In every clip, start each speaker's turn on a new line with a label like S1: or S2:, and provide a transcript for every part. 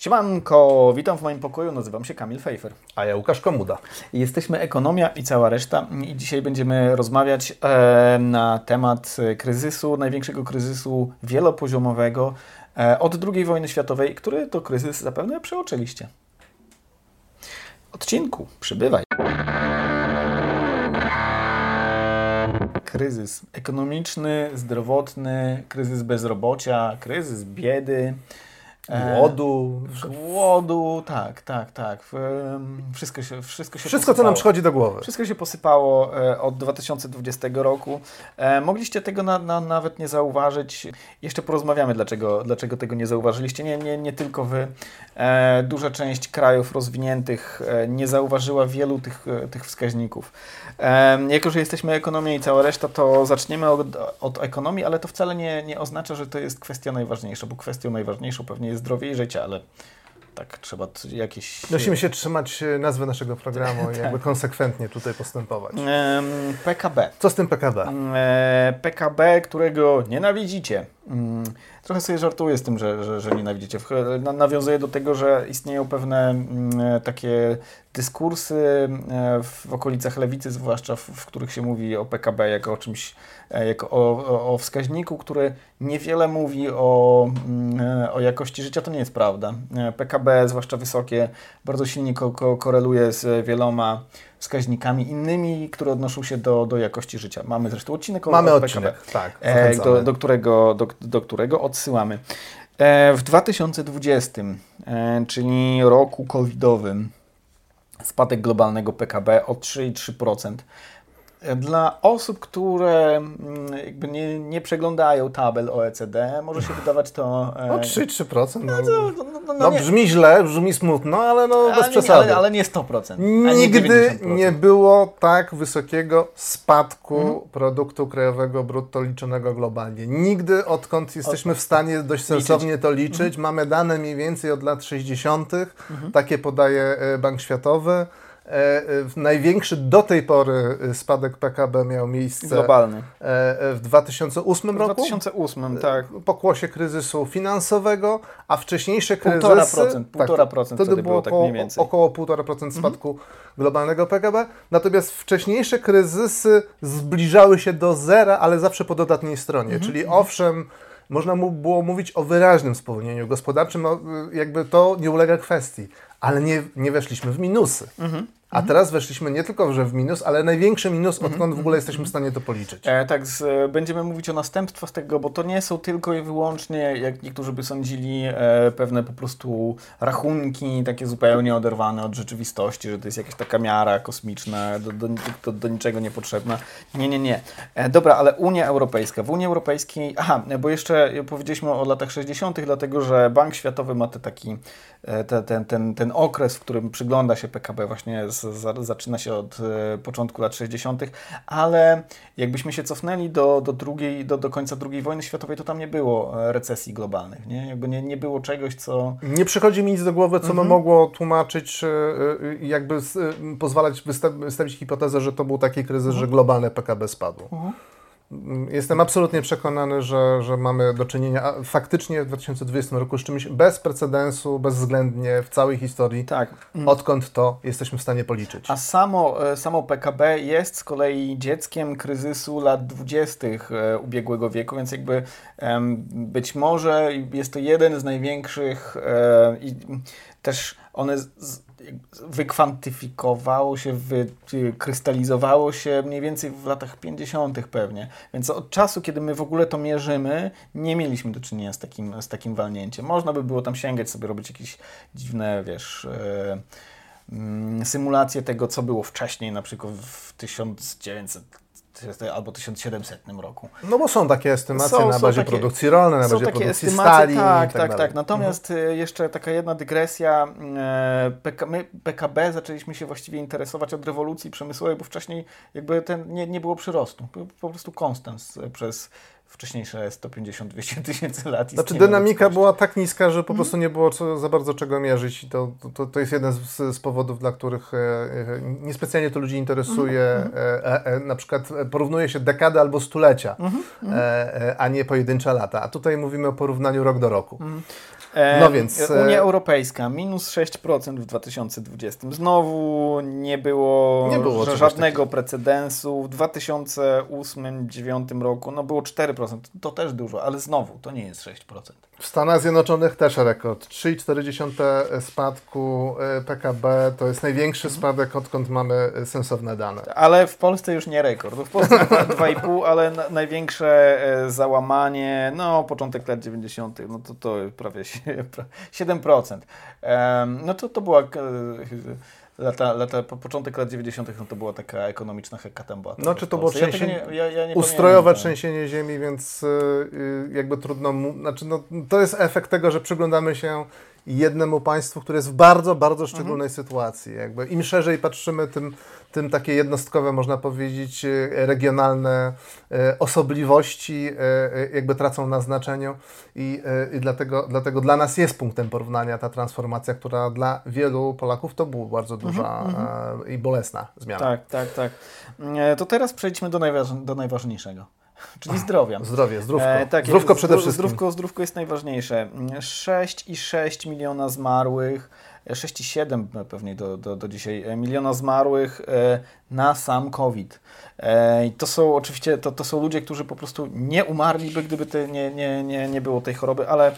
S1: Siemanko, witam w moim pokoju, nazywam się Kamil Fejfer.
S2: A ja Łukasz Komuda.
S1: Jesteśmy Ekonomia i cała reszta i dzisiaj będziemy rozmawiać e, na temat kryzysu, największego kryzysu wielopoziomowego e, od II wojny światowej, który to kryzys zapewne przeoczyliście. Odcinku, przybywaj. Kryzys ekonomiczny, zdrowotny, kryzys bezrobocia, kryzys biedy.
S2: Głodu.
S1: Głodu, tak, tak, tak. Wszystko się Wszystko, się
S2: wszystko co nam przychodzi do głowy.
S1: Wszystko się posypało e, od 2020 roku. E, mogliście tego na, na, nawet nie zauważyć. Jeszcze porozmawiamy, dlaczego, dlaczego tego nie zauważyliście. Nie, nie, nie tylko wy. E, duża część krajów rozwiniętych nie zauważyła wielu tych, tych wskaźników. Jako, że jesteśmy ekonomią i cała reszta, to zaczniemy od, od ekonomii, ale to wcale nie, nie oznacza, że to jest kwestia najważniejsza, bo kwestią najważniejszą pewnie jest zdrowie i życie, ale tak trzeba jakieś...
S2: Musimy się trzymać e, nazwy naszego programu i tak. jakby konsekwentnie tutaj postępować.
S1: PKB.
S2: Co z tym PKB?
S1: E, PKB, którego nienawidzicie. Mm, trochę sobie żartuję z tym, że, że, że nienawidzicie. Nawiązuję do tego, że istnieją pewne mm, takie dyskursy e, w okolicach lewicy, zwłaszcza w, w których się mówi o PKB jako o czymś, e, jako o, o, wskaźniku, który niewiele mówi o, mm, e, o jakości życia. To nie jest prawda. PKB, zwłaszcza wysokie, bardzo silnie ko ko koreluje z wieloma wskaźnikami innymi, które odnoszą się do, do jakości życia. Mamy zresztą odcinek o,
S2: Mamy odcinek,
S1: PKB,
S2: tak,
S1: e, do, do, którego, do, do którego odsyłamy. E, w 2020, e, czyli roku covidowym, spadek globalnego PKB o 3,3%. Dla osób, które mm, jakby nie, nie przeglądają tabel OECD, może się wydawać to...
S2: E, no 3-3%. No, no, no, no, no brzmi źle, brzmi smutno, ale no ale bez
S1: nie,
S2: przesady.
S1: Ale, ale nie 100%.
S2: Nigdy nie, nie, było tak wysokiego spadku mhm. produktu krajowego brutto liczonego globalnie. Nigdy, odkąd jesteśmy w stanie dość sensownie to liczyć, mhm. mamy dane mniej więcej od lat 60., mhm. takie podaje e, Bank Światowy. E, e, największy do tej pory e, spadek PKB miał miejsce
S1: globalny
S2: w 2008 roku.
S1: W 2008, tak.
S2: Pokłosie kryzysu finansowego, a wcześniejsze kryzysy...
S1: 1,5%, 1,5% tak, wtedy było
S2: tak mniej
S1: więcej.
S2: około 1,5% mhm. spadku mhm. globalnego PKB. Natomiast wcześniejsze kryzysy zbliżały się do zera, ale zawsze po dodatniej stronie. Mhm. Czyli owszem, można było mówić o wyraźnym spowolnieniu gospodarczym, no, jakby to nie ulega kwestii, ale nie, nie weszliśmy w minusy. Mhm. A mhm. teraz weszliśmy nie tylko że w minus, ale największy minus, mhm. odkąd w ogóle jesteśmy w stanie to policzyć.
S1: E, tak, z, będziemy mówić o następstwach tego, bo to nie są tylko i wyłącznie, jak niektórzy by sądzili, e, pewne po prostu rachunki takie zupełnie oderwane od rzeczywistości, że to jest jakaś taka miara kosmiczna, do, do, do, do niczego niepotrzebna. Nie, nie, nie. E, dobra, ale Unia Europejska. W Unii Europejskiej, aha, bo jeszcze powiedzieliśmy o latach 60., dlatego że Bank Światowy ma te taki, e, te, ten, ten, ten okres, w którym przygląda się PKB właśnie z zaczyna się od e, początku lat 60., ale jakbyśmy się cofnęli do, do, drugiej, do, do końca II wojny światowej, to tam nie było e, recesji globalnych. Nie, jakby nie, nie było czegoś, co.
S2: Nie przychodzi mi nic do głowy, co mhm. by mogło tłumaczyć, e, jakby pozwalać wystawić hipotezę, że to był taki kryzys, mhm. że globalne PKB spadło. Mhm. Jestem absolutnie przekonany, że, że mamy do czynienia faktycznie w 2020 roku z czymś bez precedensu, bezwzględnie w całej historii, tak. odkąd to jesteśmy w stanie policzyć.
S1: A samo, e, samo PKB jest z kolei dzieckiem kryzysu lat 20. E, ubiegłego wieku, więc jakby być może jest to jeden z największych e, i też one wykwantyfikowało się, wykrystalizowało się mniej więcej w latach 50. pewnie. Więc od czasu, kiedy my w ogóle to mierzymy, nie mieliśmy do czynienia z takim, z takim walnięciem. Można by było tam sięgać sobie, robić jakieś dziwne, wiesz, yy, symulacje tego, co było wcześniej, na przykład w 1900 albo 1700 roku.
S2: No bo są takie estymacje są, na bazie takie, produkcji rolnej, na bazie produkcji estymacje, stali.
S1: Tak, tak, tak, tak. Natomiast mhm. jeszcze taka jedna dygresja. E, my PKB zaczęliśmy się właściwie interesować od rewolucji przemysłowej, bo wcześniej jakby ten, nie, nie było przyrostu. Po prostu konstans przez wcześniejsze 150-200 tysięcy lat.
S2: Znaczy dynamika była tak niska, że po mhm. prostu nie było co, za bardzo czego mierzyć i to, to, to jest jeden z, z powodów, dla których e, e, niespecjalnie to ludzi interesuje. Mhm. E, e, na przykład porównuje się dekady albo stulecia, mhm. e, a nie pojedyncze lata. A tutaj mówimy o porównaniu rok do roku. No więc...
S1: Unia Europejska minus 6% w 2020. Znowu nie było,
S2: Nie było
S1: żadnego precedensu. W 2008-2009 roku no było 4%. To też dużo, ale znowu to nie jest 6%.
S2: W Stanach Zjednoczonych też rekord. 3,4 spadku e, PKB to jest największy spadek, odkąd mamy e, sensowne dane.
S1: Ale w Polsce już nie rekord. W Polsce 2,5, ale na, największe e, załamanie, no początek lat 90., no to to prawie sie- pra- 7%. Em, no to to była lata, lata, po- początek lat 90., no to była taka ekonomiczna hekatomba.
S2: No, czy to było.
S1: Ja
S2: trzęsienie-
S1: nie- ja- ja nie
S2: Ustrojowe
S1: pamiętam.
S2: trzęsienie ziemi, więc e, jakby trudno mu, znaczy no, to jest efekt tego, że przyglądamy się jednemu państwu, które jest w bardzo, bardzo szczególnej
S1: Mhm.
S2: sytuacji. Jakby Im szerzej patrzymy, tym, tym takie jednostkowe, można powiedzieć, e, regionalne e, osobliwości e, jakby tracą na znaczeniu i, i dlatego, dlatego dla nas jest punktem porównania ta transformacja, która dla wielu Polaków to była bardzo duża e, i bolesna zmiana.
S1: Tak, tak, tak. To teraz przejdźmy do, najważ- do najważniejszego, czyli zdrowia.
S2: Zdrowie, zdrówko.
S1: E, tak,
S2: zdrówko przede wszystkim.
S1: Zdrówko, zdrówko jest najważniejsze. 6,6 miliona zmarłych, e, 6,7 pewnie do, do, do dzisiaj e, miliona zmarłych e, na sam COVID. E, I to są oczywiście, to, to są ludzie, którzy po prostu nie umarliby, gdyby te, nie, nie, nie, nie było tej choroby, ale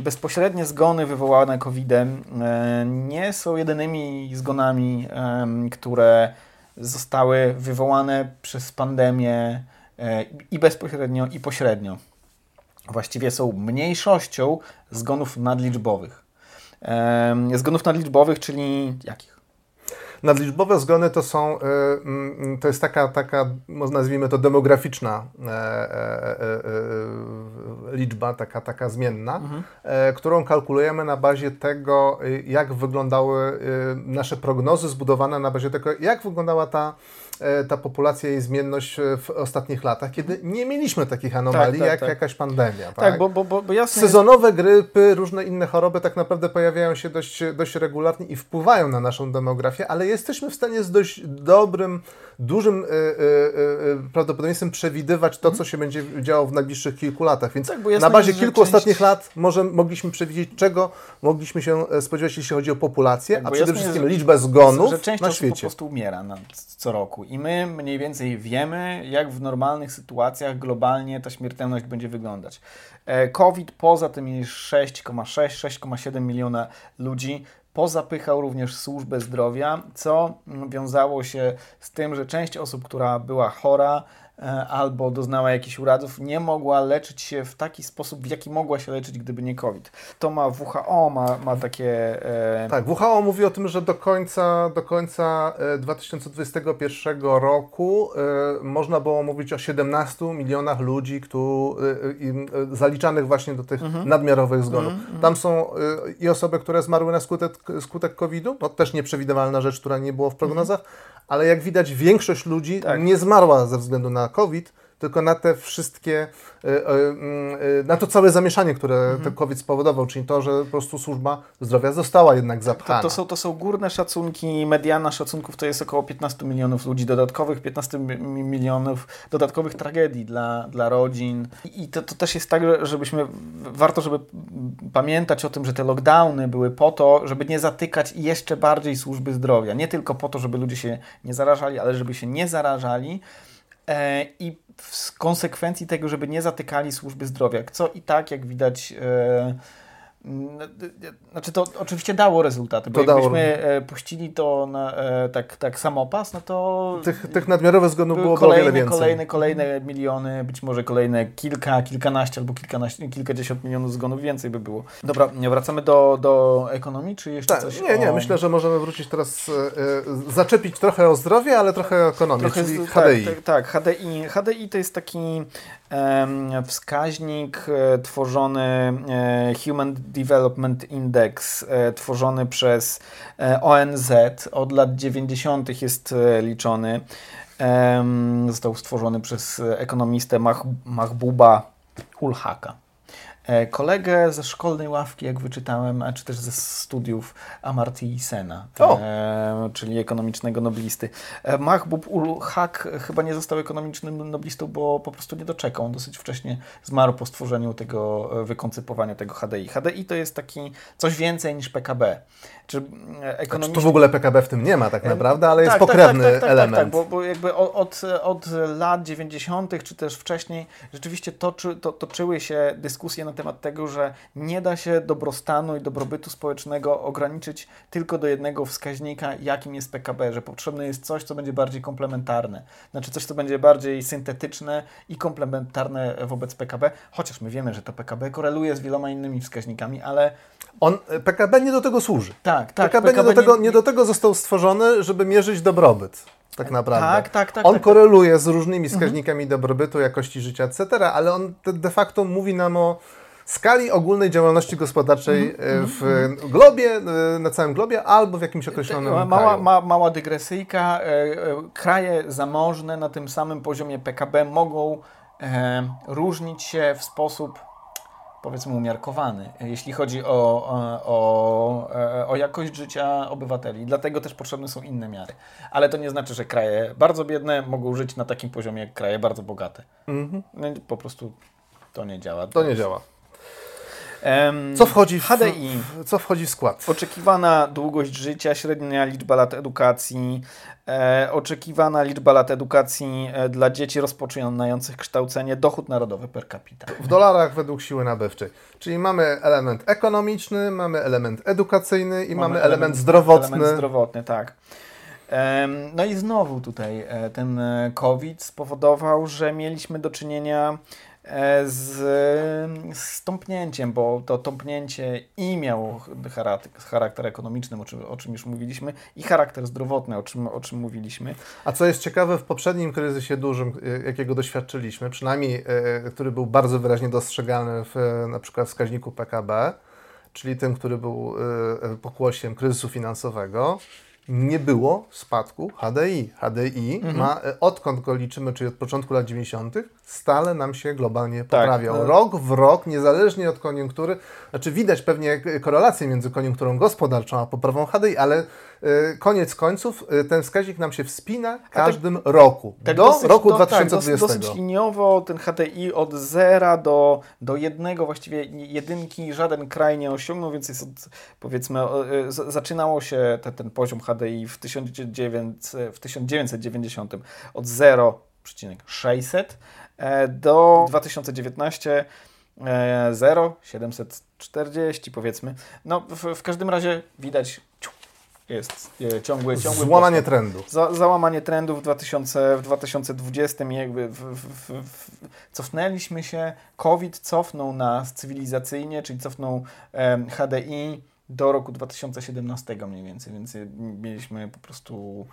S1: bezpośrednie zgony wywołane COVID-em nie są jedynymi zgonami, które zostały wywołane przez pandemię i bezpośrednio, i pośrednio. Właściwie są mniejszością zgonów nadliczbowych. Em, Zgonów nadliczbowych, czyli jakich?
S2: Nadliczbowe zgony to są, mm, to jest taka, taka nazwijmy to demograficzna e, e, e, e, liczba, taka, taka zmienna, e, którą kalkulujemy na bazie tego, jak wyglądały nasze prognozy zbudowane na bazie tego, jak wyglądała ta, e, ta populacja i zmienność e, w ostatnich latach, kiedy nie mieliśmy takich anomalii
S1: tak,
S2: jak
S1: tak.
S2: jakaś pandemia.
S1: Tak, bo, bo, bo, bo jasne jest,
S2: Sezonowe grypy, różne inne choroby tak naprawdę pojawiają się dość, dość regularnie i wpływają na naszą demografię, ale jesteśmy w stanie z dość dobrym, dużym y, y, y, prawdopodobieństwem przewidywać to, co się będzie działo w najbliższych kilku latach. Więc
S1: Tak,
S2: na bazie
S1: jest,
S2: kilku
S1: część-
S2: ostatnich lat może mogliśmy przewidzieć, czego mogliśmy się e, spodziewać, jeśli chodzi o populację,
S1: Tak,
S2: a przede wszystkim
S1: jest,
S2: liczbę zgonów
S1: że część
S2: na
S1: osób po
S2: świecie.
S1: prostu umiera na, co roku i my mniej więcej wiemy, jak w normalnych sytuacjach globalnie ta śmiertelność będzie wyglądać. E, COVID poza tymi 6,6-6,7 miliona ludzi pozapychał również służbę zdrowia, co wiązało się z tym, że część osób, która była chora albo doznała jakichś urazów, nie mogła leczyć się w taki sposób, w jaki mogła się leczyć, gdyby nie COVID. To ma WHO, ma, ma takie... E,
S2: Tak, WHO mówi o tym, że do końca, do końca e, 2021 roku e, można było mówić o 17 milionach ludzi, któ, e, e, zaliczanych właśnie do tych nadmiarowych zgonów. Tam są e, i osoby, które zmarły na skutek, skutek COVID-u, to też nieprzewidywalna rzecz, która nie było w prognozach, ale jak widać większość ludzi
S1: Tak.
S2: nie zmarła ze względu na COVID, tylko na te wszystkie, e, e, mm, e, na to całe zamieszanie, które ten COVID spowodował, czyli to, że po prostu służba zdrowia została jednak zapchana.
S1: To, to, są, to są górne szacunki, mediana szacunków to jest około 15 milionów ludzi, dodatkowych 15 mi- milionów dodatkowych tragedii dla, dla rodzin. I to, to też jest tak, że- żebyśmy, warto, żeby pamiętać o tym, że te lockdowny były po to, żeby nie zatykać jeszcze bardziej służby zdrowia. Nie tylko po to, żeby ludzie się nie zarażali, ale żeby się nie zarażali. E, I w konsekwencji tego, żeby nie zatykali służby zdrowia, co i tak, jak widać, e, znaczy to oczywiście dało rezultaty, bo
S2: To dało
S1: jakbyśmy e, puścili to na, e, tak, tak samopas, no to
S2: Tych, tych nadmiarowych zgonów było o wiele
S1: kolejne,
S2: więcej.
S1: kolejne, kolejne miliony, być może kolejne kilka, kilkanaście albo kilkanaście, kilkadziesiąt milionów zgonów więcej by było. Dobra, wracamy do, do ekonomii, czy jeszcze
S2: Tak,
S1: coś
S2: nie, nie,
S1: o...
S2: myślę, że możemy wrócić teraz, e, e, zaczepić trochę o zdrowie, ale trochę o ekonomię,
S1: Trochę
S2: czyli
S1: z-
S2: HDI.
S1: Tak, tak, tak, HDI. HDI to jest taki em, wskaźnik e, tworzony, e, Human Development Index, e, tworzony przez e, ONZ. Od lat 90. jest e, liczony. Został stworzony przez ekonomistę Mah Mahbuba Ulhaka. E, kolegę ze szkolnej ławki, jak wyczytałem, a czy też ze studiów Amartya Sena, e, czyli ekonomicznego noblisty. E, Mahbub ul Haq chyba nie został ekonomicznym noblistą, bo po prostu nie doczekał. On dosyć wcześnie zmarł po stworzeniu tego, e, wykoncypowaniu tego HDI. HDI to jest taki coś więcej niż PKB. Czy
S2: ekonomiczny... Znaczy, tu w ogóle PKB w tym nie ma tak naprawdę, ale tak, jest tak, pokrewny tak, tak, tak element. Tak,
S1: tak, bo, bo jakby od, od lat 90., czy też wcześniej, rzeczywiście toczy, to, toczyły się dyskusje na temat tego, że nie da się dobrostanu i dobrobytu społecznego ograniczyć tylko do jednego wskaźnika, jakim jest PKB, że potrzebne jest coś, co będzie bardziej komplementarne. Znaczy coś, co będzie bardziej syntetyczne i komplementarne wobec PKB, chociaż my wiemy, że to PKB koreluje z wieloma innymi wskaźnikami, ale
S2: on, PKB nie do tego służy.
S1: Tak, tak.
S2: PKB, PKB nie, do tego, nie, nie do tego został stworzony, żeby mierzyć dobrobyt. Tak naprawdę.
S1: Tak, tak, tak.
S2: On
S1: tak,
S2: koreluje z różnymi mhm. wskaźnikami mhm. dobrobytu, jakości życia, etc., ale on de facto mówi nam o skali ogólnej działalności gospodarczej -hmm. w globie, e, na całym globie albo w jakimś określonym
S1: mała,
S2: kraju.
S1: Ma, mała dygresyjka. Kraje zamożne na tym samym poziomie PKB mogą różnić się w sposób powiedzmy umiarkowany, jeśli chodzi o, o, o jakość życia obywateli. Dlatego też potrzebne są inne miary. Ale to nie znaczy, że kraje bardzo biedne mogą żyć na takim poziomie jak kraje bardzo bogate. Mhm. No po prostu to nie działa.
S2: To nie działa. Co wchodzi w HDI? Co wchodzi w skład?
S1: Oczekiwana długość życia, średnia liczba lat edukacji, e, oczekiwana liczba lat edukacji e, dla dzieci rozpoczynających kształcenie, dochód narodowy per capita.
S2: W dolarach według siły nabywczej. Czyli mamy element ekonomiczny, mamy element edukacyjny i mamy, mamy element, element zdrowotny.
S1: Element zdrowotny, tak. No i znowu tutaj e, ten e, COVID spowodował, że mieliśmy do czynienia z, z tąpnięciem, bo to tąpnięcie i miało charakter, charakter ekonomiczny, o czym, o czym już mówiliśmy, i charakter zdrowotny, o czym, o czym mówiliśmy.
S2: A co jest ciekawe, w poprzednim kryzysie dużym, e, jakiego doświadczyliśmy, przynajmniej e, który był bardzo wyraźnie dostrzegalny w na przykład wskaźniku PKB, czyli tym, który był pokłosiem kryzysu finansowego, nie było spadku HDI. HDI mhm. ma, e, odkąd go liczymy, czyli od początku lat 90., stale nam się globalnie tak, poprawiał. Tak, Rok w rok, niezależnie od koniunktury, znaczy widać pewnie korelację między koniunkturą gospodarczą a poprawą HDI, ale koniec końców y, ten wskaźnik nam się wspina w każdym tak, roku. Tak do dosyć, roku do, 2020.
S1: Tak, dosyć liniowo ten HDI od zera do, do jednego, właściwie jedynki żaden kraj nie osiągnął, więc jest od, powiedzmy, y, zaczynało się te, ten poziom HDI w, 1900, w 1990 od 0,600 e, do 2019 0, 740 powiedzmy. No w, w każdym razie widać jest e, ciągły, ciągły
S2: Złamanie postęp. trendu.
S1: Za, załamanie trendu w, 2000, w 2020 jakby w, w, w, cofnęliśmy się, COVID cofnął nas cywilizacyjnie, czyli cofnął um, HDI do roku 2017 mniej więcej, więc mieliśmy po prostu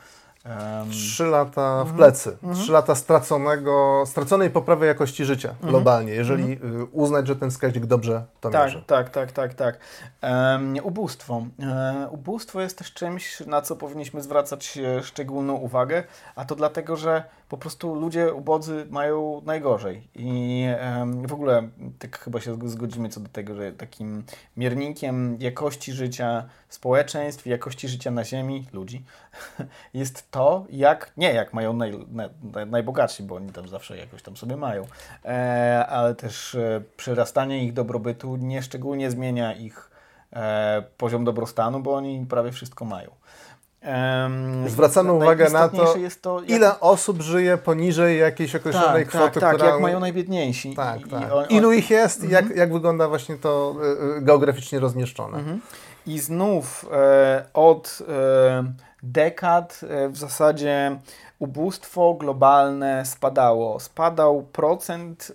S2: Trzy lata w mhm. plecy. Mhm. Trzy lata straconego, straconej poprawy jakości życia mhm. globalnie, jeżeli y, uznać, że ten wskaźnik dobrze to
S1: tak,
S2: mierzy.
S1: Tak, tak, tak, tak. Um, ubóstwo. Um, ubóstwo jest też czymś, na co powinniśmy zwracać szczególną uwagę, a to dlatego, że po prostu ludzie ubodzy mają najgorzej. I w ogóle tak chyba się zgodzimy co do tego, że takim miernikiem jakości życia społeczeństw, jakości życia na Ziemi, ludzi, jest to, jak, nie jak mają naj, naj, najbogatsi, bo oni tam zawsze jakoś tam sobie mają, e, ale też e, przyrastanie ich dobrobytu nie szczególnie zmienia ich e, poziom dobrostanu, bo oni prawie wszystko mają.
S2: Um, Zwracamy uwagę na to, to jak... ile osób żyje poniżej jakiejś określonej
S1: tak,
S2: kwoty,
S1: tak, tak, jak mają najbiedniejsi.
S2: Tak, I, tak. I on, Ilu ich jest, jak, mhm. jak wygląda właśnie to y, y, geograficznie rozmieszczone. Mhm.
S1: I znów e, od e, dekad e, w zasadzie ubóstwo globalne spadało. Spadał procent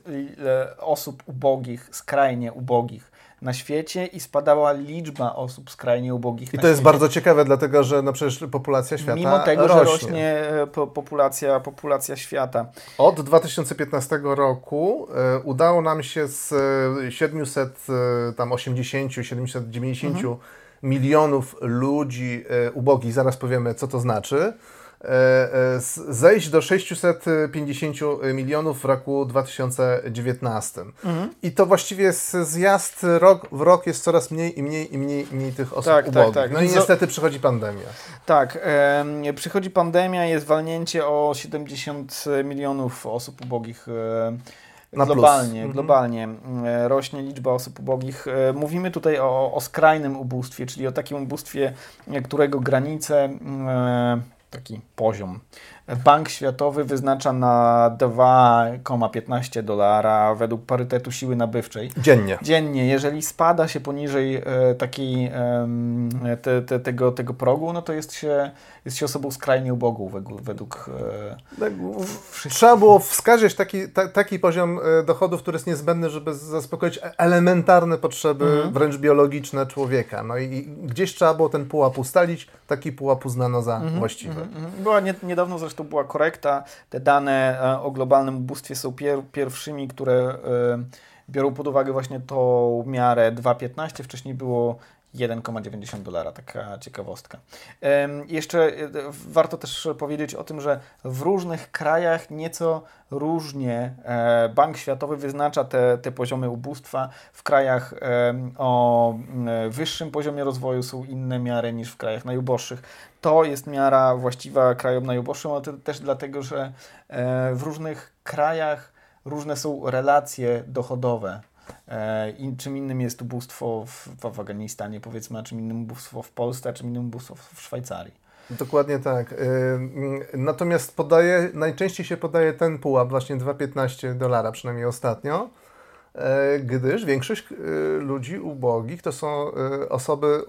S1: osób ubogich, skrajnie ubogich na świecie i spadała liczba osób skrajnie ubogich.
S2: I to jest bardzo ciekawe, dlatego że no przecież populacja świata
S1: Mimo tego,
S2: rośnie.
S1: że rośnie e, populacja, populacja świata.
S2: Od 2015 roku e, udało nam się z 780, 790 mhm. milionów ludzi e, ubogich, zaraz powiemy co to znaczy, zejść do 650 milionów w roku 2019. Mhm. I to właściwie zjazd rok w rok jest coraz mniej i mniej i mniej, i mniej tych osób tak, tak ubogich. Tak, tak. No i niestety przychodzi pandemia.
S1: Tak, e, przychodzi pandemia, jest walnięcie o 70 milionów osób ubogich. E, na globalnie, plus. globalnie mhm. E, rośnie liczba osób ubogich. E, mówimy tutaj o, o skrajnym ubóstwie, czyli o takim ubóstwie, którego granice, e, taki poziom Bank Światowy wyznacza na 2,15 dolara według parytetu siły nabywczej.
S2: Dziennie.
S1: Dziennie. Jeżeli spada się poniżej e, takiej, e, te, te, tego, tego progu, no to jest się, jest się osobą skrajnie ubogą według... według
S2: e, tak, trzeba było wskazać taki, ta, taki poziom e, dochodów, który jest niezbędny, żeby zaspokoić e, elementarne potrzeby, mhm. wręcz biologiczne człowieka. No i gdzieś trzeba było ten pułap ustalić, taki pułap uznano za mhm. właściwy.
S1: Była nie, niedawno zresztą była korekta. Te dane e, o globalnym ubóstwie są pier pierwszymi, które e, biorą pod uwagę właśnie tą miarę 2,15. Wcześniej było 1,90 dolara, taka ciekawostka. Jeszcze e, warto też powiedzieć o tym, że w różnych krajach nieco różnie Bank Światowy wyznacza te, te poziomy ubóstwa. W krajach o wyższym poziomie rozwoju są inne miary niż w krajach najuboższych to jest miara właściwa krajom najuboższym, ale też dlatego, że e, w różnych krajach różne są relacje dochodowe. E, I czym innym jest ubóstwo w, w Afganistanie, powiedzmy, a czym innym ubóstwo w Polsce, a czym innym ubóstwo w Szwajcarii.
S2: Dokładnie tak. E, natomiast podaje, najczęściej się podaje ten pułap, właśnie 2,15 dolara, przynajmniej ostatnio. E, gdyż większość e, ludzi ubogich to są e, osoby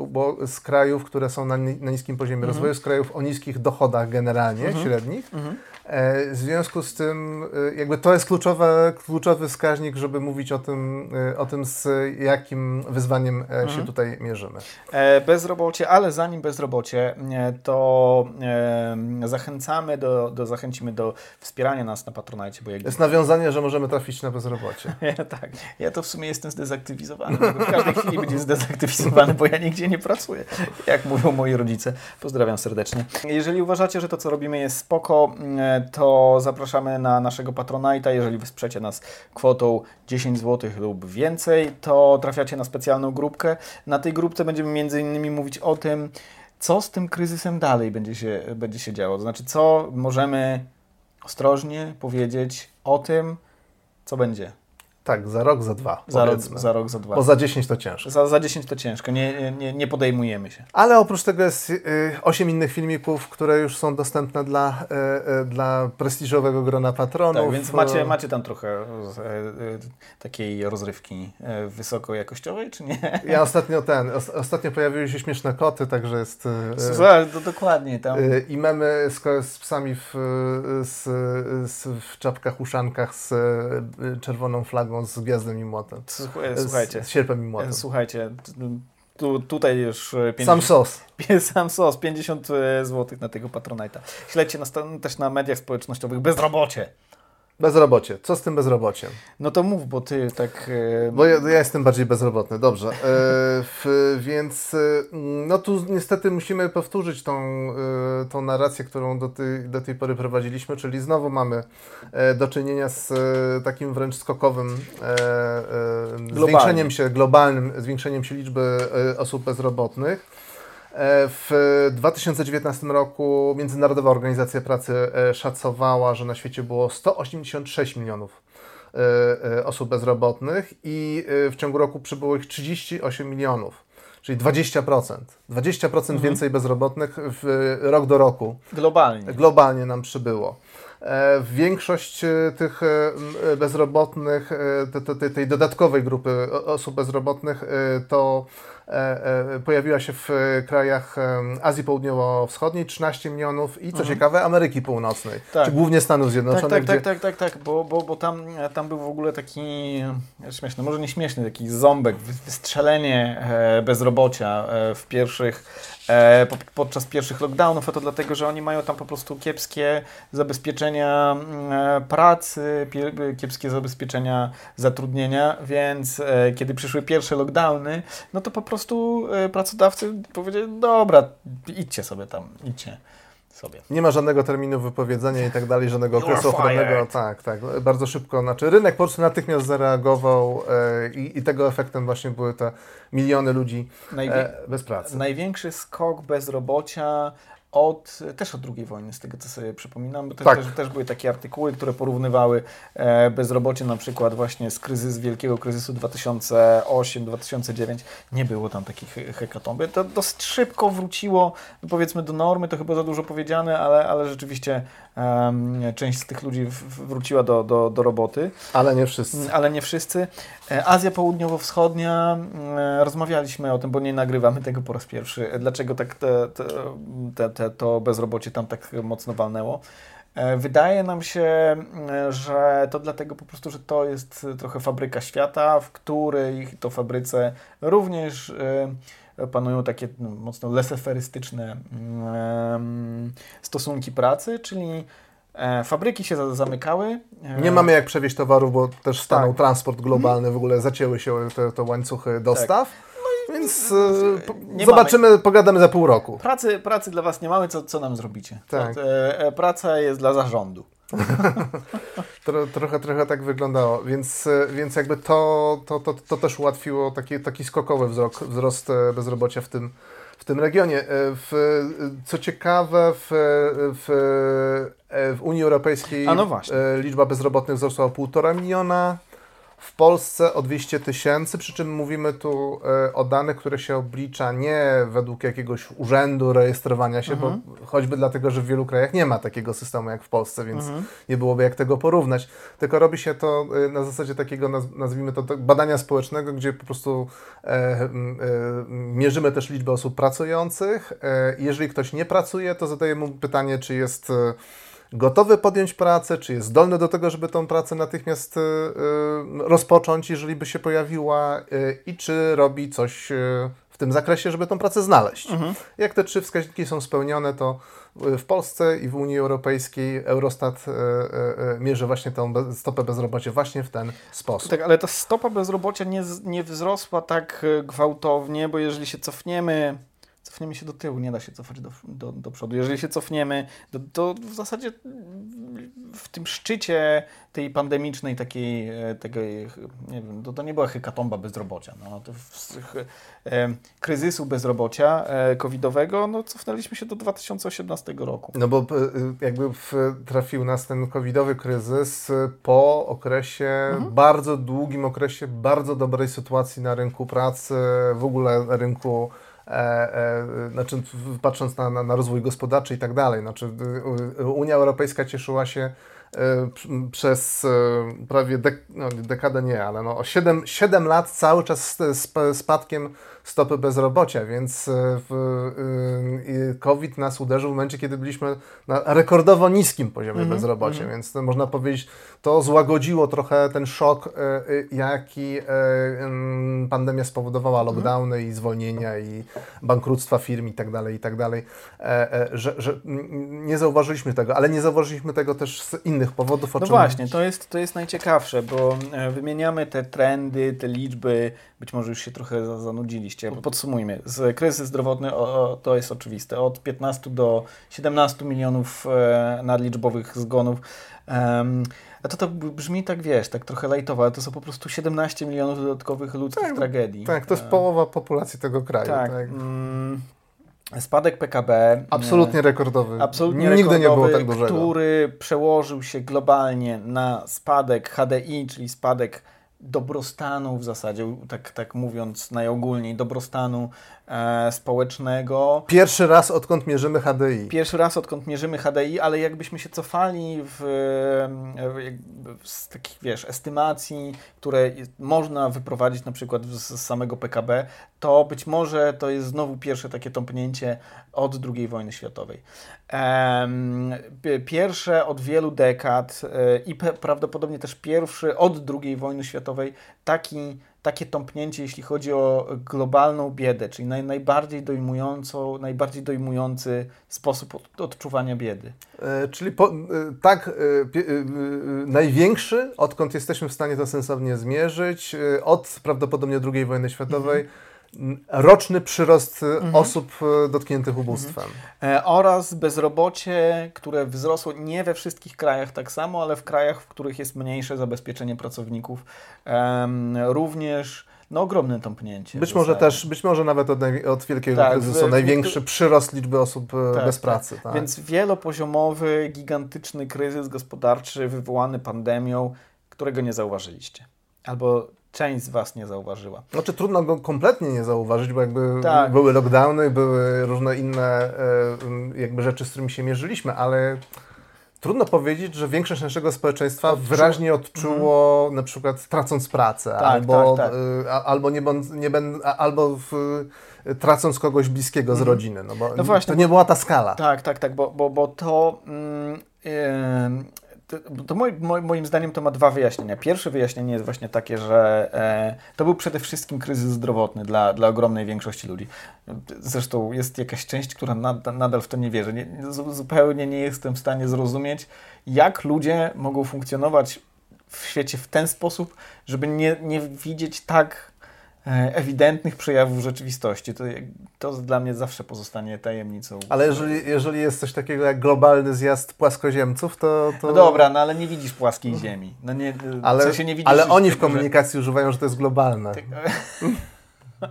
S2: z krajów, które są na niskim poziomie mhm. rozwoju, z krajów o niskich dochodach generalnie, mhm. średnich. Mhm. W związku z tym, jakby to jest kluczowe, kluczowy wskaźnik, żeby mówić o tym, o tym, z jakim wyzwaniem mhm. się tutaj mierzymy.
S1: Bezrobocie, ale zanim bezrobocie, to zachęcamy do, do, zachęcimy do wspierania nas na Patronajcie. Bo
S2: jak... Jest nawiązanie, że możemy trafić na bezrobocie.
S1: tak. Ja to w sumie jestem zdezaktywizowany. W każdej chwili będzie zdezaktywizowany, bo ja nigdzie nie pracuję, jak mówią moi rodzice. Pozdrawiam serdecznie. Jeżeli uważacie, że to, co robimy jest spoko, mm, to zapraszamy na naszego Patronite'a. Jeżeli wesprzecie nas kwotą 10 zł lub więcej, to trafiacie na specjalną grupkę. Na tej grupce będziemy innymi mówić o tym, co z tym kryzysem dalej będzie się, będzie się działo. To znaczy, co możemy ostrożnie powiedzieć o tym, co będzie.
S2: Tak, za rok, za dwa.
S1: Za rok, za rok, za dwa.
S2: Bo za 10 to ciężko.
S1: Za, za 10 to ciężko, nie, nie, nie podejmujemy się.
S2: Ale oprócz tego jest y, 8 innych filmików, które już są dostępne dla, y, y, dla prestiżowego grona patronów.
S1: Tak, więc macie, macie tam trochę y, y, takiej rozrywki y, wysokojakościowej, czy nie?
S2: Ja ostatnio ten, os, ostatnio pojawiły się śmieszne koty, także jest...
S1: Słuchaj, to dokładnie tam.
S2: I memy z, z psami w, z, z, w czapkach, uszankach z czerwoną flagą z gwiazdem i młotem.
S1: Słuchajcie.
S2: Z, sierpem i młotem.
S1: Słuchajcie, tu, tutaj już
S2: 50, sam sos.
S1: Sam sos, 50 zł na tego Patronite'a. Śledźcie nas też na mediach społecznościowych. Bezrobocie.
S2: Bezrobocie. Co z tym bezrobociem?
S1: No to mów, bo ty tak...
S2: E... Bo ja, ja, jestem bardziej bezrobotny, dobrze. E, więc e, no tu niestety musimy powtórzyć tą, tą narrację, którą do tej, do tej pory prowadziliśmy, czyli znowu mamy do czynienia z takim wręcz skokowym zwiększeniem się, globalnym zwiększeniem się liczby osób bezrobotnych. E, w 2019 roku Międzynarodowa Organizacja Pracy e, szacowała, że na świecie było 186 milionów e, osób bezrobotnych i w ciągu roku przybyło ich 38 milionów, czyli 20%. 20% mhm. więcej bezrobotnych w rok do roku.
S1: Globalnie.
S2: Globalnie nam przybyło. Większość tych bezrobotnych, tej dodatkowej grupy osób bezrobotnych to pojawiła się w krajach Azji Południowo-Wschodniej 13 milionów i co mhm. ciekawe Ameryki Północnej, tak. czy głównie Stanów Zjednoczonych.
S1: Tak, tak, tak, tak, tak, tak, bo, bo, bo tam, tam był w ogóle taki śmieszny, może nie śmieszny, taki ząbek, wystrzelenie e, bezrobocia w pierwszych podczas pierwszych lockdownów, a to dlatego, że oni mają tam po prostu kiepskie zabezpieczenia pracy, kiepskie zabezpieczenia zatrudnienia, więc kiedy przyszły pierwsze lockdowny, no to po prostu prostu e, pracodawcy powiedzieli, dobra, idźcie sobie tam, idźcie. sobie.
S2: Nie ma żadnego terminu wypowiedzenia i tak dalej, żadnego okresu ochronnego. Tak, tak. Bardzo szybko. Znaczy rynek po prostu natychmiast zareagował e, i, i tego efektem właśnie były te miliony ludzi e, bez pracy.
S1: Największy skok bezrobocia od, też od II wojny, z tego co sobie przypominam, bo
S2: Tak.
S1: też, też były takie artykuły, które porównywały e, bezrobocie na przykład właśnie z kryzys, wielkiego kryzysu 2008-2009. Nie było tam takich he- hekatomby. To dosyć szybko wróciło, powiedzmy, do normy, to chyba za dużo powiedziane, ale, ale rzeczywiście część z tych ludzi wróciła do, do, do roboty.
S2: Ale nie wszyscy.
S1: Ale nie wszyscy. E, Azja Południowo-Wschodnia, mm, rozmawialiśmy o tym, bo nie nagrywamy tego po raz pierwszy. E, Dlaczego tak te, te, te, te, to bezrobocie tam tak mocno walnęło? E, Wydaje nam się, mm, że to dlatego po prostu, że to jest trochę fabryka świata, w której to fabryce również e, panują takie no, mocno leseferystyczne mm, stosunki pracy, czyli e, fabryki się za- zamykały.
S2: Nie mamy jak przewieźć towarów, bo też stanął
S1: Tak.
S2: transport globalny, w ogóle zacięły się te, te łańcuchy dostaw. Więc e,
S1: nie
S2: zobaczymy, pogadamy za pół roku.
S1: Pracy, pracy dla Was nie mamy, co, co nam zrobicie?
S2: Tak.
S1: E, praca jest dla zarządu.
S2: Tro, trochę, trochę tak wyglądało, więc, e, więc jakby to, to, to, to też ułatwiło taki, taki skokowy wzrok, wzrost bezrobocia w tym, w tym regionie. W, co ciekawe, w, w, w Unii Europejskiej
S1: no
S2: liczba bezrobotnych wzrosła o 1,5 miliona, w Polsce o 200 tysięcy, przy czym mówimy tu e, o danych, które się oblicza nie według jakiegoś urzędu rejestrowania się,
S1: Mhm.
S2: bo choćby dlatego, że w wielu krajach nie ma takiego systemu jak w Polsce, więc
S1: Mhm.
S2: nie byłoby jak tego porównać. Tylko robi się to y, na zasadzie takiego, naz- nazwijmy to, badania społecznego, gdzie po prostu e, e, mierzymy też liczbę osób pracujących. E, jeżeli ktoś nie pracuje, to zadajemy mu pytanie, czy jest e, gotowy podjąć pracę, czy jest zdolny do tego, żeby tą pracę natychmiast e, e, rozpocząć, jeżeli by się pojawiła e, i czy robi coś w tym zakresie, żeby tą pracę znaleźć.
S1: Mhm.
S2: Jak te trzy wskaźniki są spełnione, to y, w Polsce i w Unii Europejskiej Eurostat mierzy właśnie tą stopę bezrobocia właśnie w ten sposób.
S1: Tak, ale ta stopa bezrobocia nie, nie wzrosła tak gwałtownie, bo jeżeli się cofniemy, cofniemy się do tyłu, nie da się cofać do, do, do przodu. Jeżeli się cofniemy, to, to w zasadzie w tym szczycie tej pandemicznej takiej, e, tego, nie wiem, to, to nie była hekatomba bezrobocia, no, to w, e, kryzysu bezrobocia e, covidowego, no cofnęliśmy się do 2018 roku.
S2: No bo y, jakby w, trafił nas ten covidowy kryzys y, po okresie, bardzo długim okresie, bardzo dobrej sytuacji na rynku pracy, w ogóle na rynku e, e, znaczy w- patrząc na, na, na rozwój gospodarczy i tak dalej. Znaczy, Unia Europejska cieszyła się e, pr- przez e, prawie dek, no, dekadę nie, ale no, o 7, 7 lat cały czas z sp- spadkiem stopy bezrobocia, więc e, y, COVID nas uderzył w momencie, kiedy byliśmy na rekordowo niskim poziomie
S1: Mhm,
S2: bezrobocia,
S1: mhm.
S2: więc to można powiedzieć, to złagodziło trochę ten szok, e, e, jaki e, em, pandemia spowodowała,
S1: Mhm.
S2: lockdowny i zwolnienia i bankructwa firm i tak dalej, i tak dalej, e, e, że, że mm, nie zauważyliśmy tego, ale nie zauważyliśmy tego też z innych powodów, o
S1: No
S2: czym
S1: właśnie, to jest, to jest najciekawsze, bo e, wymieniamy te trendy, te liczby, być może już się trochę za- zanudziliście. Podsumujmy, z kryzys zdrowotny o, o, to jest oczywiste, od 15 do 17 milionów e, nadliczbowych zgonów. Em, a to to brzmi tak, wiesz, tak trochę lajtowo, ale to są po prostu 17 milionów dodatkowych ludzkich
S2: Tak,
S1: tragedii.
S2: Tak, to jest
S1: E,
S2: połowa populacji tego kraju.
S1: Tak.
S2: tak.
S1: Mm, spadek PKB.
S2: Absolutnie rekordowy.
S1: e, Absolutnie
S2: Nigdy nie było
S1: rekordowy,
S2: tak dużego.
S1: który przełożył się globalnie na spadek HDI, czyli spadek dobrostanu w zasadzie, tak, tak mówiąc najogólniej, dobrostanu e, społecznego.
S2: Pierwszy raz, odkąd mierzymy HDI.
S1: Pierwszy raz, odkąd mierzymy HDI, ale jakbyśmy się cofali w, jakby z takich, wiesz, estymacji, które można wyprowadzić na przykład z, samego PKB, to być może to jest znowu pierwsze takie tąpnięcie od II wojny światowej. Pierwsze od wielu dekad e, i prawdopodobnie też pierwszy od II wojny światowej taki, takie tąpnięcie, jeśli chodzi o globalną biedę, czyli naj, najbardziej dojmującą, najbardziej dojmujący sposób od, odczuwania biedy.
S2: E, czyli po, e, tak e, e, e, największy, odkąd jesteśmy w stanie to sensownie zmierzyć, e, od prawdopodobnie II wojny światowej. Roczny przyrost mhm. osób dotkniętych ubóstwem.
S1: Mhm. Oraz bezrobocie, które wzrosło nie we wszystkich krajach tak samo, ale w krajach, w których jest mniejsze zabezpieczenie pracowników, również no ogromne tąpnięcie.
S2: Być może też, być może nawet od, od wielkiego tak, kryzysu w, największy przyrost liczby osób e, tak, bez tak. pracy.
S1: Tak. Więc wielopoziomowy, gigantyczny kryzys gospodarczy wywołany pandemią, którego nie zauważyliście. Albo część z Was nie zauważyła.
S2: Znaczy trudno go kompletnie nie zauważyć, bo jakby tak. były lockdowny, były różne inne e, jakby rzeczy, z którymi się mierzyliśmy, ale Trudno powiedzieć, że większość naszego społeczeństwa Odczu... wyraźnie odczuło, mhm. na przykład tracąc pracę, tak, albo, tak, tak. Y, albo, nie, nie ben, albo w, tracąc kogoś bliskiego z mhm. rodziny. No bo no właśnie, to nie była ta skala.
S1: Tak, tak, tak, bo, bo, bo to. Yy, to, to moim zdaniem to ma dwa wyjaśnienia. Pierwsze wyjaśnienie jest właśnie takie, że e, to był przede wszystkim kryzys zdrowotny dla, dla ogromnej większości ludzi. Zresztą jest jakaś część, która nad, nadal w to nie wierzy. Nie, zupełnie nie jestem w stanie zrozumieć, jak ludzie mogą funkcjonować w świecie w ten sposób, żeby nie, nie widzieć tak ewidentnych przejawów rzeczywistości. To, to dla mnie zawsze pozostanie tajemnicą.
S2: Ale jeżeli, jeżeli jest coś takiego jak globalny zjazd płaskoziemców, to... to...
S1: No dobra, no ale nie widzisz płaskiej ziemi. No nie,
S2: ale się nie widzisz, ale oni w komunikacji że... używają, że to jest globalne. Ty...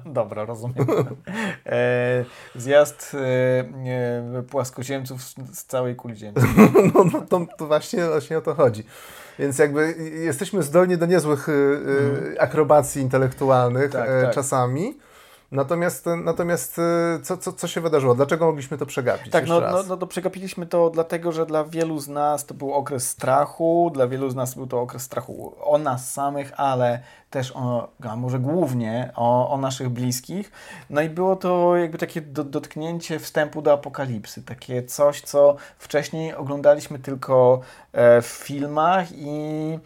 S1: Dobra, rozumiem. E, zjazd e, płaskoziemców z, całej kuli ziemi.
S2: no, no to, to właśnie, właśnie o to chodzi. Więc jakby jesteśmy zdolni do niezłych mm. akrobacji intelektualnych tak, e, tak. czasami. Natomiast, natomiast e, co, co, co się wydarzyło? Dlaczego mogliśmy to przegapić?
S1: Tak, no, no, no to przegapiliśmy to dlatego, że dla wielu z nas to był okres strachu, dla wielu z nas był to okres strachu o nas samych, ale też o, a może głównie o, o naszych bliskich. No i było to jakby takie do, dotknięcie wstępu do apokalipsy, takie coś, co wcześniej oglądaliśmy tylko e, w filmach i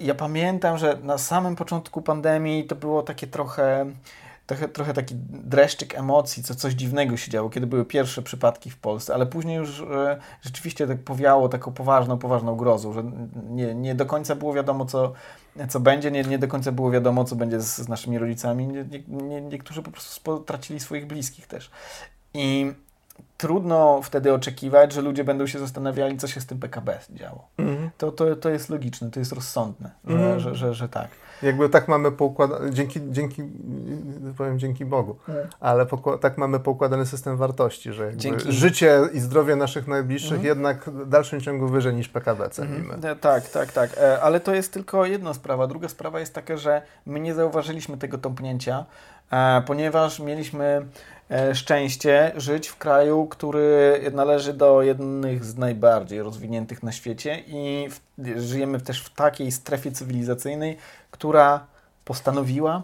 S1: ja pamiętam, że na samym początku pandemii to było takie trochę trochę, trochę taki dreszczyk emocji, co coś dziwnego się działo, kiedy były pierwsze przypadki w Polsce, ale później już e, rzeczywiście tak powiało taką poważną, poważną grozą, że nie, nie do końca było wiadomo, co, co będzie, nie, nie do końca było wiadomo, co będzie z, z naszymi rodzicami. Nie, nie, niektórzy po prostu tracili swoich bliskich też. I trudno wtedy oczekiwać, że ludzie będą się zastanawiali, co się z tym PKB działo. Mm. To, to, to jest logiczne, to jest rozsądne, mm. że, że, że, że tak
S2: jakby tak mamy poukładany, dzięki, dzięki, powiem dzięki Bogu, tak. ale tak mamy poukładany system wartości, że dzięki... życie i zdrowie naszych najbliższych mhm. jednak w dalszym ciągu wyżej niż PKB cenimy. Mhm.
S1: Tak, tak, tak, e, ale to jest tylko jedna sprawa. Druga sprawa jest taka, że my nie zauważyliśmy tego tąpnięcia, e, ponieważ mieliśmy szczęście żyć w kraju, który należy do jednych z najbardziej rozwiniętych na świecie i w, żyjemy też w takiej strefie cywilizacyjnej, która postanowiła,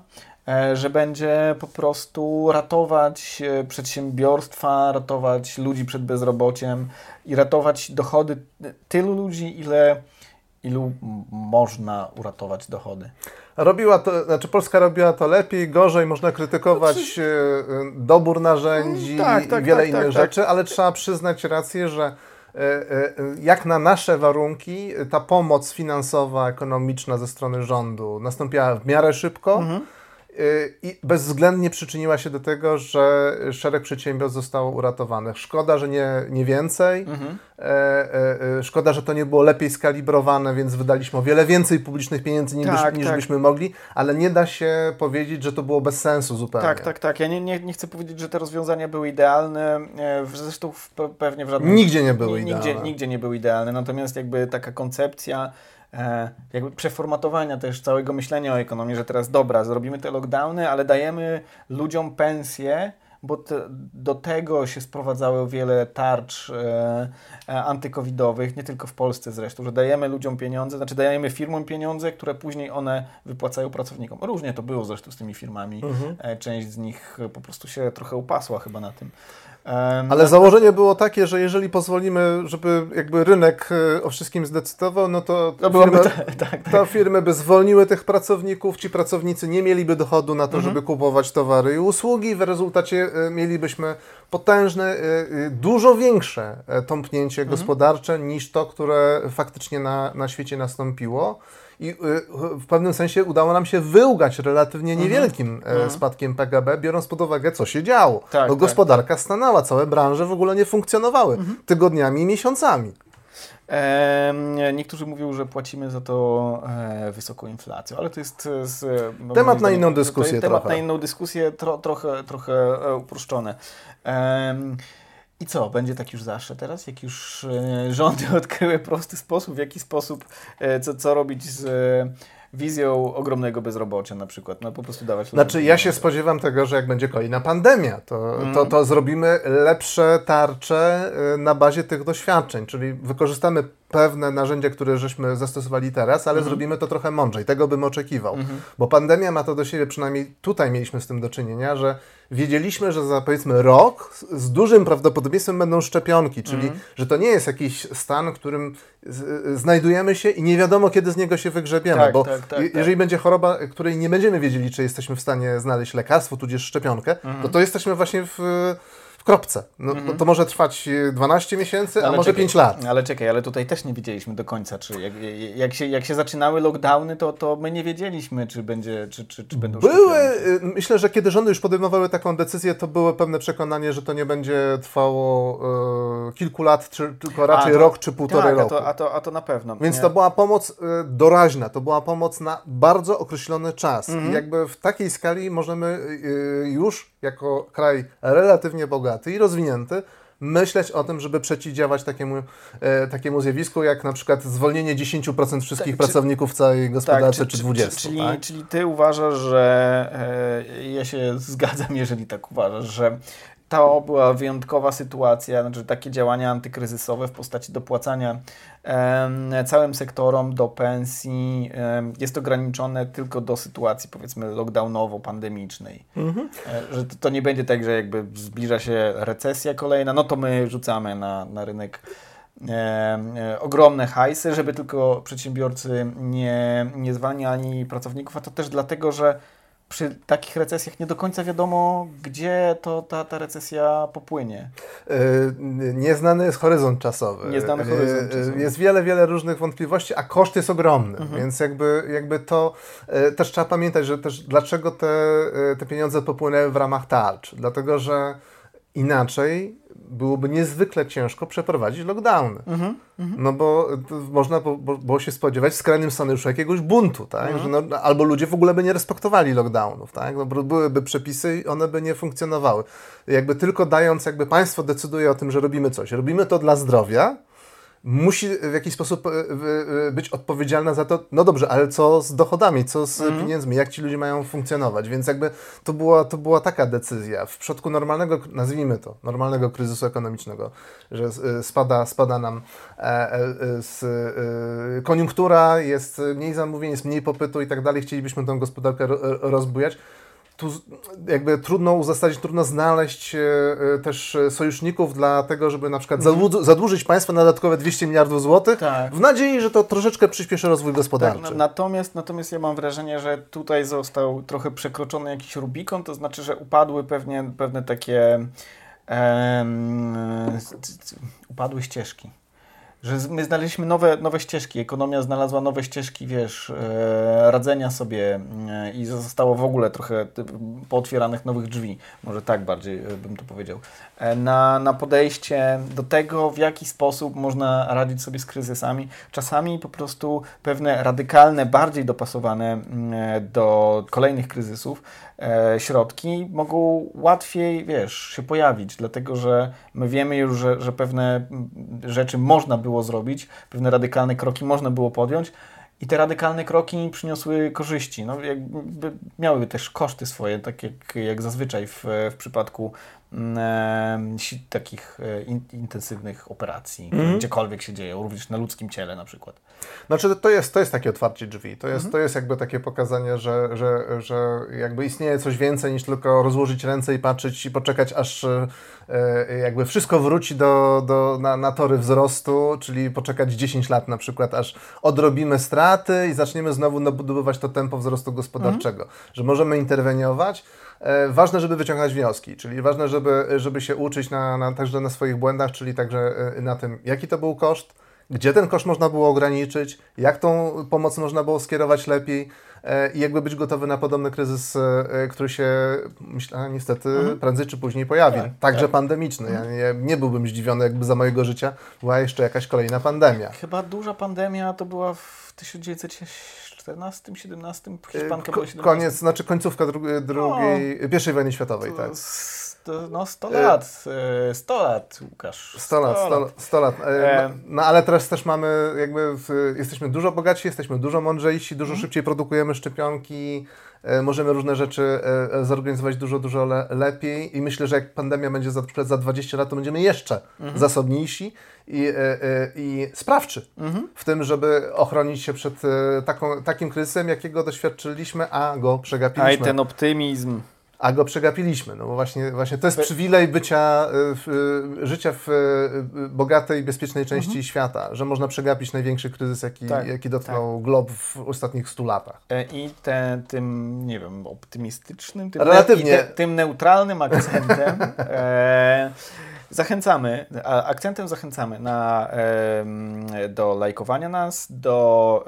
S1: e, że będzie po prostu ratować e, przedsiębiorstwa, ratować ludzi przed bezrobociem i ratować dochody tylu ludzi, ile ilu można uratować dochody.
S2: Robiła to, znaczy Polska robiła to lepiej, gorzej, można krytykować znaczy... E, dobór narzędzi tak, tak, i wiele tak, innych tak, tak. rzeczy, ale trzeba przyznać rację, że e, e, jak na nasze warunki ta pomoc finansowa, ekonomiczna ze strony rządu nastąpiła w miarę szybko. Mhm i bezwzględnie przyczyniła się do tego, że szereg przedsiębiorstw zostało uratowanych. Szkoda, że nie, nie więcej. Mhm. E, e, e, szkoda, że to nie było lepiej skalibrowane, więc wydaliśmy o wiele więcej publicznych pieniędzy niż, tak, niż tak. byśmy mogli, ale nie da się powiedzieć, że to było bez sensu zupełnie.
S1: Tak, tak, tak. Ja nie, nie, nie chcę powiedzieć, że te rozwiązania były idealne. Zresztą w, pewnie w żadnym...
S2: Nigdzie nie były
S1: idealne. Nigdzie, nigdzie nie były idealne. Natomiast jakby taka koncepcja jakby przeformatowania też całego myślenia o ekonomii, że teraz dobra, zrobimy te lockdowny, ale dajemy ludziom pensje, bo te, do tego się sprowadzało wiele tarcz e, e, antykowidowych, nie tylko w Polsce zresztą, że dajemy ludziom pieniądze, znaczy dajemy firmom pieniądze, które później one wypłacają pracownikom. Różnie to było zresztą z tymi firmami. Mhm. E, część z nich po prostu się trochę upasła chyba na tym.
S2: Ale założenie było takie, że jeżeli pozwolimy, żeby jakby rynek e, o wszystkim zdecydował, no to, to, firmy, tak, tak, tak. firmy by zwolniły tych pracowników, ci pracownicy nie mieliby dochodu na to, mhm. żeby kupować towary i usługi, w rezultacie e, mielibyśmy potężne, e, dużo większe tąpnięcie mhm. gospodarcze niż to, które faktycznie na, na świecie nastąpiło. I y, w pewnym sensie udało nam się wyłgać relatywnie niewielkim e, spadkiem PKB, biorąc pod uwagę, co się działo.
S1: Tak,
S2: no,
S1: tak,
S2: gospodarka stanęła, całe branże w ogóle nie funkcjonowały tygodniami i miesiącami.
S1: Niektórzy mówią, że płacimy za to e, wysoką inflację, ale to jest e, z, no,
S2: Temat na inną dyskusję
S1: temat
S2: trochę.
S1: na inną dyskusję, tro, trochę, trochę uproszczone. I co, będzie tak już zawsze teraz? Jak już e, rządy odkryły prosty sposób, w jaki sposób, e, co, co robić z e, wizją ogromnego bezrobocia na przykład? No po prostu dawać
S2: Znaczy, ja się spodziewam tego, że jak będzie kolejna pandemia, to,
S1: Mhm.
S2: to, to zrobimy lepsze tarcze na bazie tych doświadczeń, czyli wykorzystamy pewne narzędzia, które żeśmy zastosowali teraz, ale
S1: Mhm.
S2: zrobimy to trochę mądrzej. Tego bym oczekiwał. Bo pandemia ma to do siebie, przynajmniej tutaj mieliśmy z tym do czynienia, że wiedzieliśmy, że za powiedzmy rok z, dużym prawdopodobieństwem będą szczepionki, czyli
S1: Mhm.
S2: że to nie jest jakiś stan, w którym znajdujemy się i nie wiadomo, kiedy z niego się wygrzebiemy.
S1: Tak,
S2: bo
S1: tak, tak, tak.
S2: jeżeli będzie choroba, której nie będziemy wiedzieli, czy jesteśmy w stanie znaleźć lekarstwo, tudzież szczepionkę,
S1: Mhm.
S2: to to jesteśmy właśnie w, w kropce. No, to, to może trwać e, 12 miesięcy, a
S1: Ale
S2: może
S1: czekaj,
S2: 5 lat.
S1: Ale czekaj, ale tutaj też nie wiedzieliśmy do końca, czy jak, jak, się, jak się zaczynały lockdowny, to, to my nie wiedzieliśmy, czy będzie, czy, czy, czy będą
S2: Były, y, myślę, że kiedy rządy już podejmowały taką decyzję, to było pewne przekonanie, że to nie będzie trwało e, kilku lat, czy, tylko raczej
S1: A, to-
S2: rok czy półtorej
S1: tak,
S2: roku.
S1: A to, a, to, a to na pewno.
S2: Więc
S1: Nie.
S2: to była pomoc y, doraźna, to była pomoc na bardzo określony czas.
S1: Mhm.
S2: I jakby w takiej skali możemy y, już, jako kraj relatywnie bogaty i rozwinięty, myśleć o tym, żeby przeciwdziałać takiemu, e, takiemu zjawisku, jak na przykład zwolnienie 10% wszystkich
S1: Tak,
S2: pracowników w całej gospodarce, czy,
S1: czy-
S2: 20%.
S1: Czyli,
S2: tak?
S1: czyli ty uważasz, że e, ja się zgadzam, jeżeli tak uważasz, że to była wyjątkowa sytuacja, znaczy takie działania antykryzysowe w postaci dopłacania całym sektorom do pensji jest ograniczone tylko do sytuacji powiedzmy lockdownowo-pandemicznej.
S2: Mhm.
S1: E, Że to, to nie będzie tak, że jakby zbliża się recesja kolejna, no to my rzucamy na, na rynek e, ogromne hajsy, żeby tylko przedsiębiorcy nie, nie zwalniali pracowników, a to też dlatego, że przy takich recesjach nie do końca wiadomo, gdzie to ta, ta recesja popłynie.
S2: E, Nieznany jest horyzont czasowy.
S1: Nieznany
S2: E,
S1: horyzont
S2: e,
S1: czasowy.
S2: Jest wiele, wiele różnych wątpliwości, a koszt jest ogromny.
S1: Mhm.
S2: Więc jakby, jakby to e, też trzeba pamiętać, że też dlaczego te, e, te pieniądze popłynęły w ramach tarcz. Dlatego, że inaczej byłoby niezwykle ciężko przeprowadzić lockdowny.
S1: Mhm,
S2: No bo można bo, bo, było się spodziewać w skrajnym scenariuszu jakiegoś buntu, tak?
S1: Mhm.
S2: Że no, albo ludzie w ogóle by nie respektowali lockdownów, tak? No, bo byłyby przepisy i one by nie funkcjonowały. Jakby tylko dając, jakby państwo decyduje o tym, że robimy coś, robimy to dla zdrowia, musi w jakiś sposób e, e, być odpowiedzialna za to, no dobrze, ale co z dochodami, co z
S1: Mhm.
S2: pieniędzmi, jak ci ludzie mają funkcjonować, więc jakby to była, to była taka decyzja. W przypadku normalnego, nazwijmy to, normalnego kryzysu ekonomicznego, że e, spada, spada nam koniunktura, jest mniej zamówień, jest mniej popytu i tak dalej, chcielibyśmy tę gospodarkę ro, rozbujać, tu jakby trudno uzasadnić, trudno znaleźć e, e, też e, sojuszników dla tego, żeby na przykład zadłu- zadłużyć państwo na dodatkowe 200 miliardów złotych,
S1: Tak.
S2: w nadziei, że to troszeczkę przyspieszy rozwój
S1: Tak,
S2: gospodarczy.
S1: na- natomiast, natomiast ja mam wrażenie, że tutaj został trochę przekroczony jakiś Rubikon, to znaczy, że upadły pewnie, pewne takie c- upadły ścieżki. Że my znaleźliśmy nowe, nowe ścieżki, ekonomia znalazła nowe ścieżki, wiesz, e, radzenia sobie e, i zostało w ogóle trochę pootwieranych nowych drzwi, może tak bardziej e, bym to powiedział, e, na, na podejście do tego, w jaki sposób można radzić sobie z kryzysami. Czasami po prostu pewne radykalne, bardziej dopasowane mm, do kolejnych kryzysów środki mogą łatwiej, wiesz, się pojawić, dlatego że my wiemy już, że, że pewne mm, rzeczy można było zrobić, pewne radykalne kroki można było podjąć i te radykalne kroki przyniosły korzyści. No, jakby miały też koszty swoje, tak jak, jak zazwyczaj w, w przypadku takich e, in, intensywnych operacji, które gdziekolwiek się dzieją, również na ludzkim ciele na przykład.
S2: Znaczy to jest, to jest takie otwarcie drzwi, to jest, to jest jakby takie pokazanie, że, że, że jakby istnieje coś więcej niż tylko rozłożyć ręce i patrzeć i poczekać aż e, jakby wszystko wróci do, do, na, na tory wzrostu, czyli poczekać 10 lat na przykład, aż odrobimy straty i zaczniemy znowu nabudowywać to tempo wzrostu gospodarczego, że możemy interweniować. E, Ważne, żeby wyciągać wnioski, czyli ważne, żeby, żeby się uczyć na, na, także na swoich błędach, czyli także e, na tym, jaki to był koszt, gdzie ten koszt można było ograniczyć, jak tą pomoc można było skierować lepiej e, i jakby być gotowy na podobny kryzys, który się, myślę, niestety mhm. prędzej czy później pojawi. Tak, Także tak. pandemiczny. Ja nie, nie byłbym zdziwiony, jakby za mojego życia była jeszcze jakaś kolejna pandemia.
S1: Chyba duża pandemia to była w 1914, 17, Hiszpanka była 17.
S2: Koniec, znaczy końcówka drugiej, drugiej no, pierwszej wojny światowej, tak
S1: no 100 lat, 100 e, lat, Łukasz.
S2: 100 lat, 100, 100 lat. E, no, no, ale teraz też mamy, jakby, w, jesteśmy dużo bogatsi, jesteśmy dużo mądrzejsi, dużo mm. szybciej produkujemy szczepionki, możemy różne rzeczy zorganizować dużo, dużo le, lepiej i myślę, że jak pandemia będzie za, za 20 lat, to będziemy jeszcze mm. zasobniejsi i, i sprawczy mm. w tym, żeby ochronić się przed taką, takim kryzysem, jakiego doświadczyliśmy, a go przegapiliśmy. A
S1: i ten optymizm
S2: a go przegapiliśmy. No bo właśnie, właśnie to jest przywilej bycia, y, w, y, życia w bogatej, bezpiecznej części mhm. świata, że można przegapić największy kryzys, jaki, tak, jaki dotknął tak. glob w ostatnich stu latach.
S1: E, I te, tym, nie wiem, optymistycznym,
S2: tym, Relatywnie.
S1: Ne, te, tym neutralnym akcentem e, zachęcamy, akcentem zachęcamy na, e, do lajkowania nas, do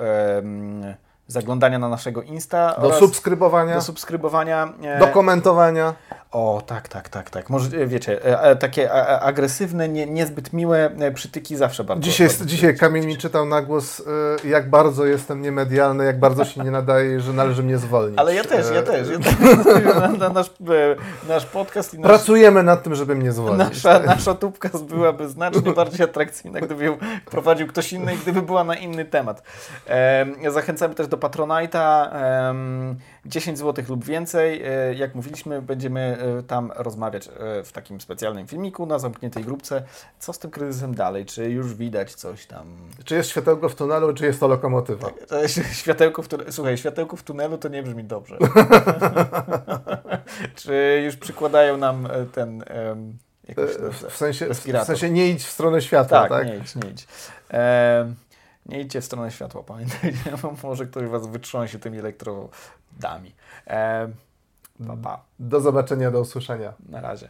S1: zaglądania na naszego Insta.
S2: Do subskrybowania.
S1: Do subskrybowania.
S2: E, do komentowania.
S1: O, tak, tak, tak, tak. Może, e, wiecie, e, takie agresywne, nie, niezbyt miłe przytyki zawsze bardzo...
S2: Dzisiaj, bardzo dzisiaj Kamil mi czytał na głos, jak bardzo jestem niemedialny, jak bardzo się nie nadaje, że należy mnie zwolnić.
S1: Ale ja też, ja też. Ja też. nasz, nasz podcast i nasz,
S2: Pracujemy nad tym, żeby mnie zwolnić.
S1: Nasza, nasza tubka byłaby znacznie bardziej atrakcyjna, gdyby ją prowadził ktoś inny i gdyby była na inny temat. Zachęcamy też do Patronite'a. 10 zł lub więcej. E, jak mówiliśmy, będziemy e, tam rozmawiać e, w takim specjalnym filmiku na zamkniętej grupce. Co z tym kryzysem dalej? Czy już widać coś tam?
S2: Czy jest światełko w tunelu, czy jest to lokomotywa?
S1: Światełko w tunelu. Słuchaj, światełko w tunelu to nie brzmi dobrze. czy już przykładają nam ten...
S2: w sensie, w sensie nie idź w stronę światła, tak?
S1: tak? nie idź, nie idź. Nie idźcie w stronę światła, pamiętajcie, może ktoś Was wytrząsie tymi elektrodami. E,
S2: pa, pa. Do zobaczenia, do usłyszenia.
S1: Na razie.